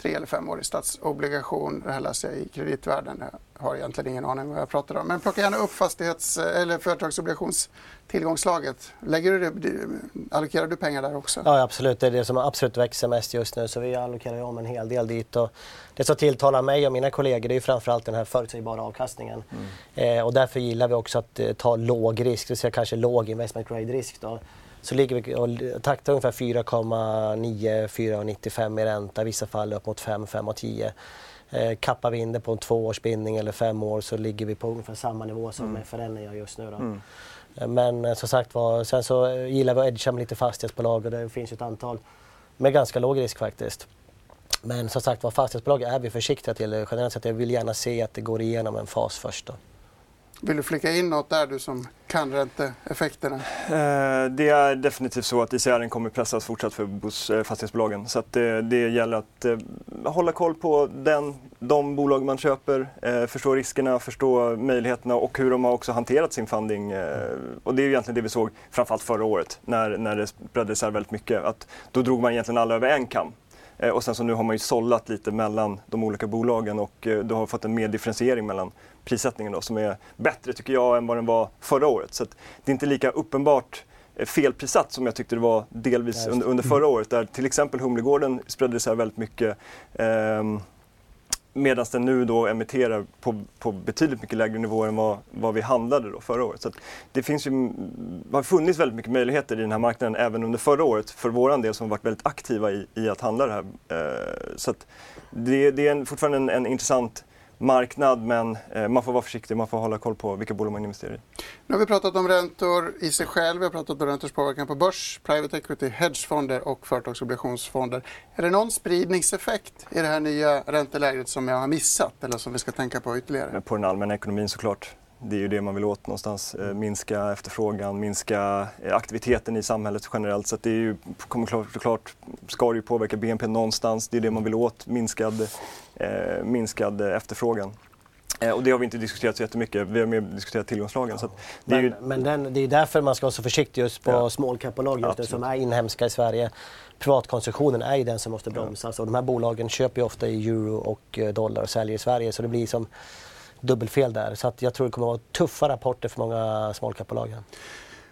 tre eller femårig statsobligation. Det här läser jag i kreditvärlden. Jag har egentligen ingen aning vad jag pratar om. Men plocka gärna upp fastighets eller företagsobligationstillgångslaget. Lägger du, allokerar du pengar där också? Ja, absolut. Det är det som absolut växer mest just nu. Så vi allokerar om en hel del dit. Och det som tilltalar mig och mina kollegor det är framförallt den här förutsägbara avkastningen. Mm. Eh, och därför gillar vi också att eh, ta låg risk, det vill säga kanske låg investment grade risk. Då så ligger vi och taktar ungefär 4,9-4,95 i ränta, i vissa fall upp mot 5, 5 och 10. Eh, kappar vi in det på en tvåårsbindning eller fem år så ligger vi på ungefär samma nivå som mm. FRN gör just nu. Då. Mm. Eh, men eh, som sagt var, sen så gillar vi att edga med lite fastighetsbolag och det finns ett antal med ganska låg risk faktiskt. Men som sagt var, fastighetsbolag är vi försiktiga till generellt sett. Jag vill gärna se att det går igenom en fas först. Då. Vill du flika in något där, du som kan ränteeffekterna? Eh, det är definitivt så att ICR kommer pressas fortsatt för eh, fastighetsbolagen. Så att det, det gäller att eh, hålla koll på den, de bolag man köper, eh, förstå riskerna, förstå möjligheterna och hur de har också hanterat sin funding. Eh, och det är egentligen det vi såg framförallt förra året när, när det bredde isär väldigt mycket. Att då drog man egentligen alla över en kam. Och sen så nu har man ju sållat lite mellan de olika bolagen och du har fått en mer differentiering mellan prissättningen då, som är bättre tycker jag än vad den var förra året. Så det är inte lika uppenbart eh, felprissatt som jag tyckte det var delvis under, under, förra året där till exempel Humlegården spredde sig väldigt mycket eh, medan den nu då emitterar på, på betydligt mycket lägre nivåer än vad, vad vi handlade då förra året. Så det finns ju, har funnits väldigt mycket möjligheter i den här marknaden även under förra året för våran del som varit väldigt aktiva i, i att handla det här. Eh, så det, det, är en, fortfarande en, en intressant marknad men eh, man får vara försiktig, man får hålla koll på vilka bolag man investerar i. Nu har vi pratat om räntor i sig själv, vi har pratat om räntors påverkan på börs, private equity, hedgefonder och företagsobligationsfonder. Är det någon spridningseffekt i det här nya ränteläget som jag har missat eller som vi ska tänka på ytterligare? På den allmänna ekonomin såklart. Det är ju det man vill åt någonstans. Eh, minska efterfrågan, minska eh, aktiviteten i samhället generellt. Så det är ju, kommer klart, såklart, ska det ju påverka BNP någonstans. Det är det man vill åt, minskad, eh, minskad efterfrågan. Eh, och det har vi inte diskuterat så jättemycket. Vi har mer diskuterat tillgångslagen. Det är ju... Men, den, det är därför man ska vara så försiktig just på ja. small cap-bolag just nu, som är inhemska i Sverige. Privatkonsumtionen är ju den som måste bromsas ja. och de här bolagen köper ju ofta i euro och dollar och säljer i Sverige. Så det blir som dubbelfel där. Så att jag tror det kommer att vara tuffa rapporter för många small cap-bolag.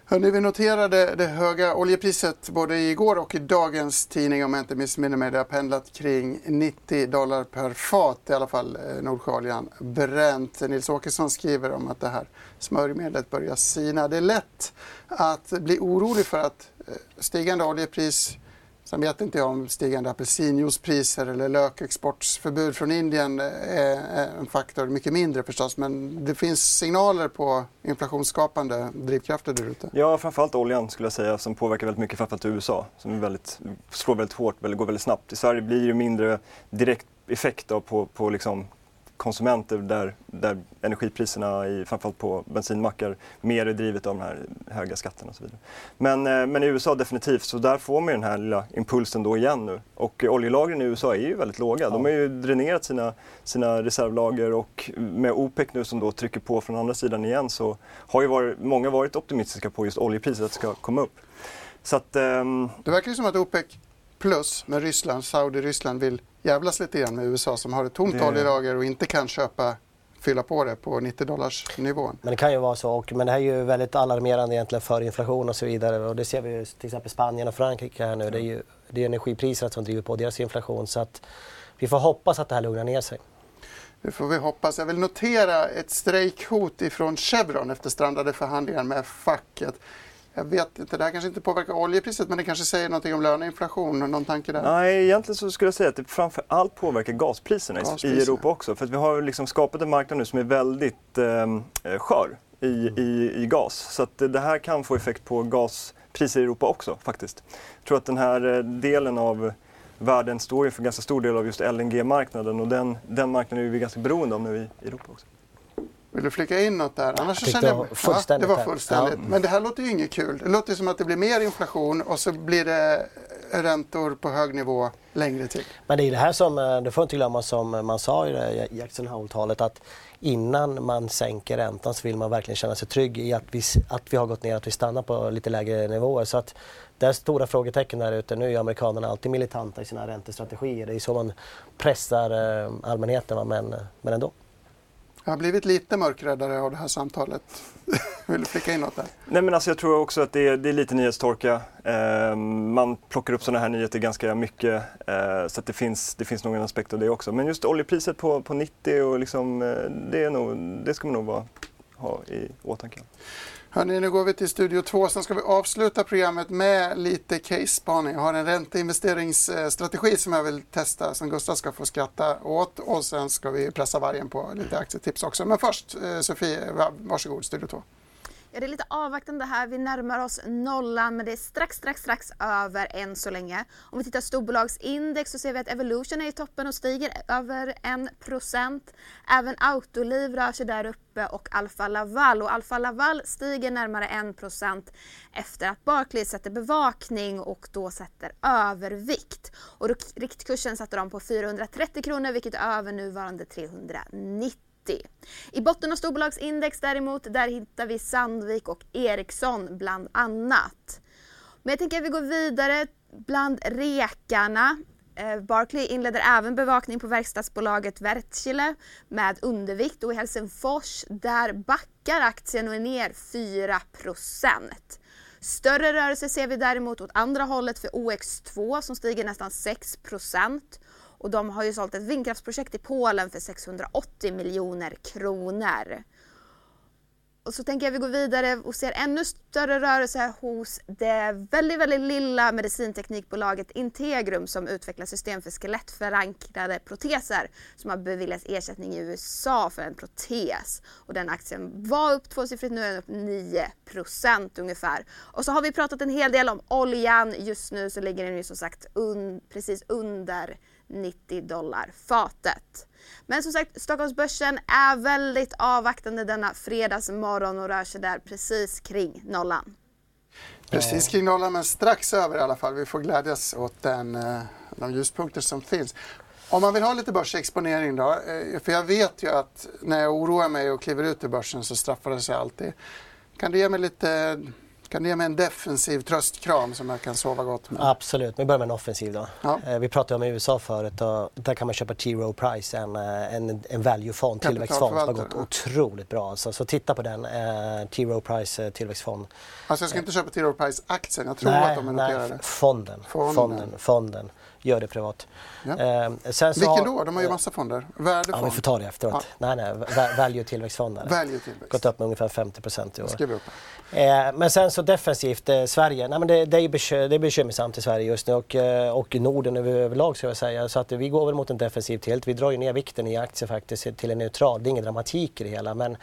Hörrni, vi noterade det höga oljepriset både igår och i dagens tidning om jag inte missminner mig. Det har pendlat kring 90 dollar per fat, i alla fall eh, Nordsjöoljan bränt. Nils Åkesson skriver om att det här smörjmedlet börjar sina. Det är lätt att bli orolig för att eh, stigande oljepris Sen vet inte jag om stigande apelsinjuicepriser eller lökexportförbud från Indien eh, är en faktor, mycket mindre förstås, men det finns signaler på inflationsskapande drivkrafter där ute. Ja, framförallt oljan skulle jag säga som påverkar väldigt mycket framförallt USA som är väldigt, slår väldigt hårt, eller går väldigt snabbt. I Sverige blir det mindre direkt effekt på, på liksom konsumenter där, där energipriserna, i, framförallt på bensinmackar, mer är drivet av de här höga skatterna och så vidare. Men, eh, men i USA definitivt, så där får man den här lilla impulsen då igen nu. Och oljelagren i USA är ju väldigt låga. De har ju dränerat sina, sina reservlager och med OPEC nu som då trycker på från andra sidan igen så har ju varit, många varit optimistiska på just oljepriset ska komma upp. Så att, um... Det verkar ju som att OPEC plus med Ryssland, Saudi-Ryssland vill jävlas lite grann med USA som har ett tomt det... oljelager och inte kan köpa fylla på det på 90 dollars nivån. Men det kan ju vara så. Och, men det här är ju väldigt alarmerande egentligen för inflation och så vidare. Och det ser vi ju till exempel Spanien och Frankrike här nu. Det är ju det är energipriserna som driver på deras inflation. Så att vi får hoppas att det här lugnar ner sig. Det får vi hoppas. Jag vill notera ett strejkhot ifrån Chevron efter strandade förhandlingar med facket. Jag vet inte, det här kanske inte påverkar oljepriset men det kanske säger någonting om löneinflation, någon tanke där? Nej, egentligen så skulle jag säga att det framför allt påverkar gaspriserna, gaspriserna. i Europa också. För vi har liksom skapat en marknad nu som är väldigt ehm, eh, skör i, mm. i, i gas. Så att det här kan få effekt på gaspriser i Europa också faktiskt. Jag tror att den här eh, delen av världen står inför en ganska stor del av just LNG-marknaden och den, den marknaden är vi ganska beroende av nu i Europa också. Vill du flika in något där? Annars jag känner jag, ja, det var fullständigt. Ja. Men det här låter ju inget kul. Det låter som att det blir mer inflation och så blir det räntor på hög nivå längre tid. Men det är det här som, eh, du får inte glömma som man sa i det Jackson Hole-talet att innan man sänker räntan så vill man verkligen känna sig trygg i att vi, att vi har gått ner, att vi stannar på lite lägre nivåer. Så att det är stora frågetecken där ute. Nu är amerikanerna alltid militanta i sina räntestrategier. Det är så man pressar eh, allmänheten, men, men ändå. Jag har blivit lite mörkräddare av det här samtalet. Vill du flika in något där? Nej, men alltså jag tror också att det är, det är lite nyhetstorka. Eh, man plockar upp sådana här nyheter ganska mycket eh, så det, finns, det finns någon aspekt av det också. Men just oljepriset på, på 90 och liksom, eh, det, är nog, det ska man nog vara, ha i åtanke. Hörrni, nu går vi till Studio 2. Sen ska vi avsluta programmet med lite case-spaning. Jag har en ränteinvesteringsstrategi som jag vill testa som Gustav ska få skratta åt och sen ska vi pressa vargen på lite aktietips också. Men först eh, Sofie, varsågod, Studio 2 är det är lite avvaktande här. Vi närmar oss nollan men det är strax, strax, strax över än så länge. Om vi tittar storbolagsindex så ser vi att Evolution är i toppen och stiger över 1%. Även Autoliv rör sig där uppe och Alfa Laval. Och Alfa Laval stiger närmare 1% efter att Barclays sätter bevakning och då sätter övervikt. Och riktkursen satte de på 430 kronor vilket är över nuvarande 390. I botten av storbolagsindex däremot, där hittar vi Sandvik och Ericsson bland annat. Men jag tänker att vi går vidare bland rekarna. Eh, Barclay inleder även bevakning på verkstadsbolaget Wärtsilä med undervikt och i Helsingfors där backar aktien och är ner 4% Större rörelse ser vi däremot åt andra hållet för OX2 som stiger nästan 6 och de har ju sålt ett vindkraftsprojekt i Polen för 680 miljoner kronor. Och så tänker jag vi går vidare och ser ännu större rörelse hos det väldigt, väldigt lilla medicinteknikbolaget Integrum som utvecklar system för skelettförankrade proteser som har beviljats ersättning i USA för en protes. Och den aktien var upp tvåsiffrigt, nu är den upp 9% ungefär. Och så har vi pratat en hel del om oljan. Just nu så ligger den ju som sagt un precis under 90 dollar fatet. Men som sagt, Stockholmsbörsen är väldigt avvaktande denna fredagsmorgon och rör sig där precis kring nollan. Precis kring nollan, men strax över i alla fall. Vi får glädjas åt den, eh, de ljuspunkter som finns. Om man vill ha lite börsexponering då, eh, för jag vet ju att när jag oroar mig och kliver ut ur börsen så straffar det sig alltid. Kan du ge mig lite kan du ge mig en defensiv tröstkram som jag kan sova gott med? Absolut, vi börjar med en offensiv då. Ja. Eh, vi pratade om USA förut och där kan man köpa T. Rowe Price, en, eh, en, en value-fond, tillväxtfond som har gått otroligt bra. Alltså, så titta på den, eh, T. Rowe Price tillväxtfond. Alltså jag ska inte köpa T. Rowe Price-aktien, jag tror nej, att de är noterade. Nej, fonden. Fonden. fonden. fonden gör det privat. Ja. Eh, sen så Vilken då? De har ju massa fonder. Värdefond? Ja, vi får ta det efteråt. Ja. Nej, nej, value tillväxtfonder. Value tillväxt. Gått upp med ungefär 50 procent i år. Skriv upp. Eh, men sen så defensivt, eh, Sverige. Nej, men det, det, är bekym det är bekymmersamt i Sverige just nu och, eh, och Norden överlag ska jag säga. Så att vi går väl mot en defensiv tilt. Vi drar ju ner vikten i aktier faktiskt till en neutral. Det är ingen dramatik i det hela. Men,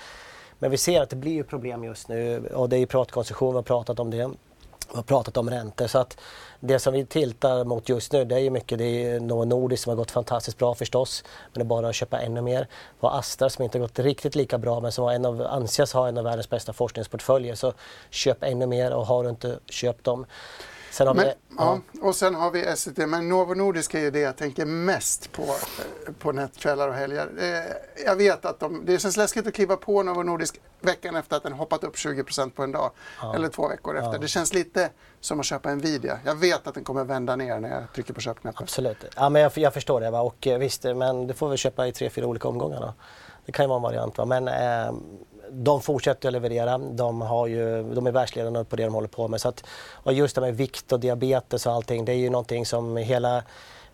men vi ser att det blir problem just nu och det är ju privatkonsumtion, vi har pratat om det. Vi har pratat om räntor. Så att det som vi tiltar mot just nu det är ju mycket det är Novo Nordisk som har gått fantastiskt bra förstås. Men det är bara att köpa ännu mer. Vi har Astra som inte har gått riktigt lika bra men som en av, anses ha en av världens bästa forskningsportföljer. Så köp ännu mer och har du inte köpt dem Sen men, vi, ja. ja. och sen har vi SCT, men Novo Nordisk är ju det jag tänker mest på eh, på nättkvällar och helger. Eh, jag vet att de, det känns läskigt att kliva på Novo Nordisk veckan efter att den hoppat upp 20% på en dag. Ja. Eller två veckor efter. Ja. Det känns lite som att köpa Nvidia. Jag vet att den kommer vända ner när jag trycker på köpknappen. Absolut. Ja, men jag, jag förstår det. Va? Och eh, visst, men det får vi köpa i tre, fyra olika omgångar. Då. Det kan ju vara en variant. Va? Men eh, de fortsätter att leverera. De, har ju, de är världsledande på det de håller på med. Så att, och just det med vikt och diabetes och allting, det är ju någonting som hela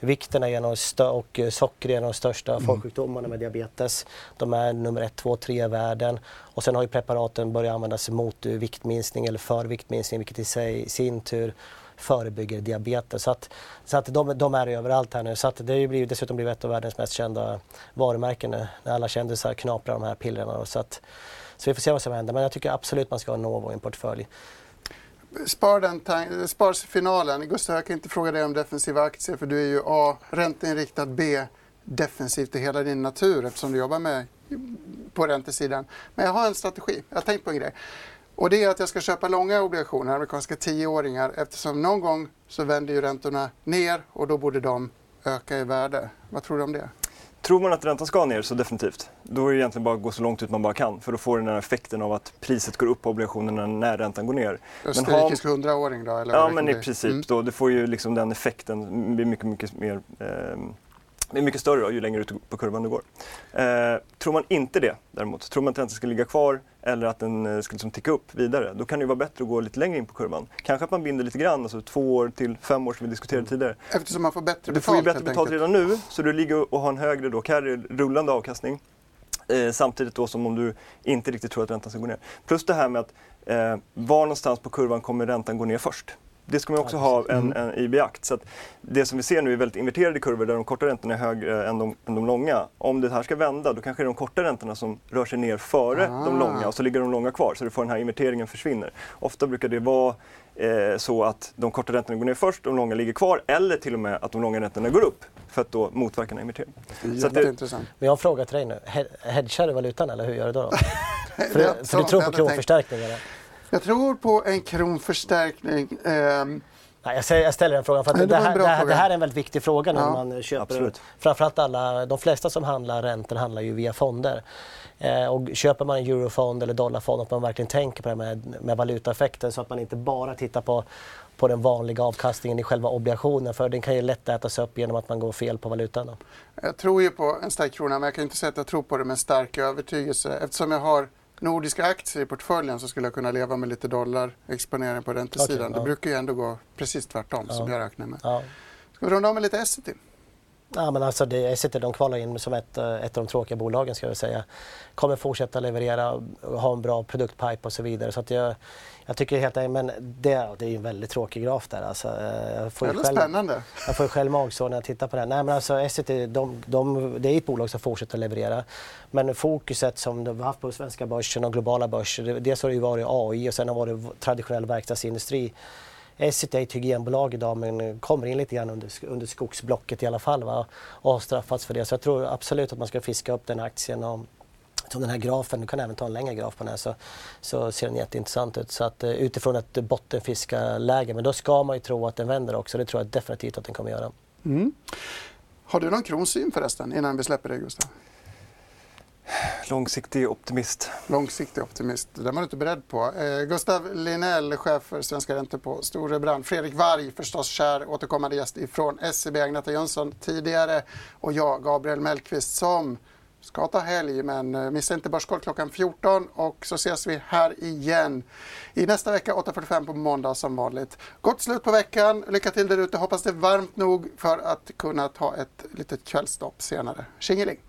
Vikten är en av och socker är en av de största mm. folksjukdomarna med diabetes. De är nummer ett, två, tre i världen. Och sen har ju preparaten börjat användas mot viktminskning eller för viktminskning vilket i sig, sin tur förebygger diabetes. Så att, så att de, de är överallt här nu. Så att det har ju dessutom blivit ett av världens mest kända varumärken nu. När alla kändisar knaprar de här pillerna. Så, att, så vi får se vad som händer. Men jag tycker absolut man ska ha Novo i en portfölj. Spar, den spar finalen. Gustav, jag kan inte fråga dig om defensiva aktier för du är ju A. Ränteinriktad, B. Defensivt i hela din natur eftersom du jobbar med på räntesidan. Men jag har en strategi. Jag har tänkt på en grej. Och det är att jag ska köpa långa obligationer, amerikanska tioåringar, eftersom någon gång så vänder ju räntorna ner och då borde de öka i värde. Vad tror du om det? Tror man att räntan ska ner så definitivt. Då är det egentligen bara att gå så långt ut man bara kan för då får den här effekten av att priset går upp på obligationerna när räntan går ner. Österrikisk har... 100-åring då? Eller ja, men i princip. Mm. Då, det får ju liksom den effekten, blir mycket, mycket mer eh, är mycket större då, ju längre ut på kurvan du går. Eh, tror man inte det däremot, tror man att räntan ska ligga kvar eller att den eh, ska liksom ticka upp vidare, då kan det vara bättre att gå lite längre in på kurvan. Kanske att man binder lite grann, alltså två år till fem år som vi diskuterade mm. tidigare. Eftersom man får bättre betalt Du får ju bättre betalt redan nu, så du ligger och har en högre då, carry, rullande avkastning. Eh, samtidigt då som om du inte riktigt tror att räntan ska gå ner. Plus det här med att eh, var någonstans på kurvan kommer räntan gå ner först? Det ska man också ha en, mm. en, i beakt. Så det som vi ser nu är väldigt inverterade kurvor där de korta räntorna är högre än de, än de långa. Om det här ska vända då kanske det är de korta räntorna som rör sig ner före ah. de långa och så ligger de långa kvar så du får den här inverteringen försvinner. Ofta brukar det vara eh, så att de korta räntorna går ner först, de långa ligger kvar eller till och med att de långa räntorna går upp för att då motverka den här inverteringen. Jätteintressant. Men jag har en fråga till dig nu. Hedgar du valutan eller hur gör du då? då? för, för du tror på kronförstärkningar? Jag tror på en kronförstärkning. Um, Nej, jag ställer den frågan för att det, det, här, det, här, det, här, är en väldigt viktig fråga när ja, man köper. Absolut. Framförallt alla, de flesta som handlar räntor handlar ju via fonder. Eh, och köper man en eurofond eller dollarfond att man verkligen tänker på det med, med valutaeffekten så att man inte bara tittar på, på den vanliga avkastningen i själva obligationen för den kan ju lätt ätas upp genom att man går fel på valutan. Då. Jag tror ju på en stark krona men jag kan inte säga att jag tror på det med stark övertygelse eftersom jag har nordiska aktier i portföljen så skulle jag kunna leva med lite dollarexponering på räntesidan. Okay, ja. Det brukar ju ändå gå precis tvärtom ja. som jag räknar med. Ja. Ska vi runda av med lite Essity? Ja, men alltså det, Essity de kvalar in som ett, eh, ett av de tråkiga bolagen ska jag säga. Kommer fortsätta leverera, ha en bra produktpipe och så vidare. Så att jag, jag tycker helt enkelt, men det, det är en väldigt tråkig graf där. Alltså, jag får är själv, spännande. Jag får ju själv magsår när jag tittar på det. Nej men alltså Essity, de, de, det är ett bolag som fortsätter leverera. Men fokuset som de har haft på svenska börsen och globala börser, dels har det ju varit AI och sen har det varit traditionell verkstadsindustri. Essity är ett hygienbolag idag men kommer in lite grann under, under skogsblocket i alla fall va? och har straffats för det. Så jag tror absolut att man ska fiska upp den aktien. Och, som den här grafen, du kan även ta en längre graf på den här, så, så ser den jätteintressant ut. Så att, eh, utifrån ett bottenfiskarläge, men då ska man ju tro att den vänder också. Det tror jag definitivt att den kommer göra. Mm. Har du någon kronsyn förresten innan vi släpper dig Gustav? Långsiktig optimist. Långsiktig optimist, det var du inte beredd på. Eh, Gustav Linell, chef för Svenska räntor på Storebrand. Fredrik Varg, förstås kär återkommande gäst ifrån SEB, Agneta Jönsson tidigare. Och jag, Gabriel Mellqvist, som ska ta helg. Men eh, missa inte Börskoll klockan 14 och så ses vi här igen i nästa vecka 8.45 på måndag som vanligt. Gott slut på veckan. Lycka till där ute. Hoppas det är varmt nog för att kunna ta ett litet kvällstopp senare. Tjingeling!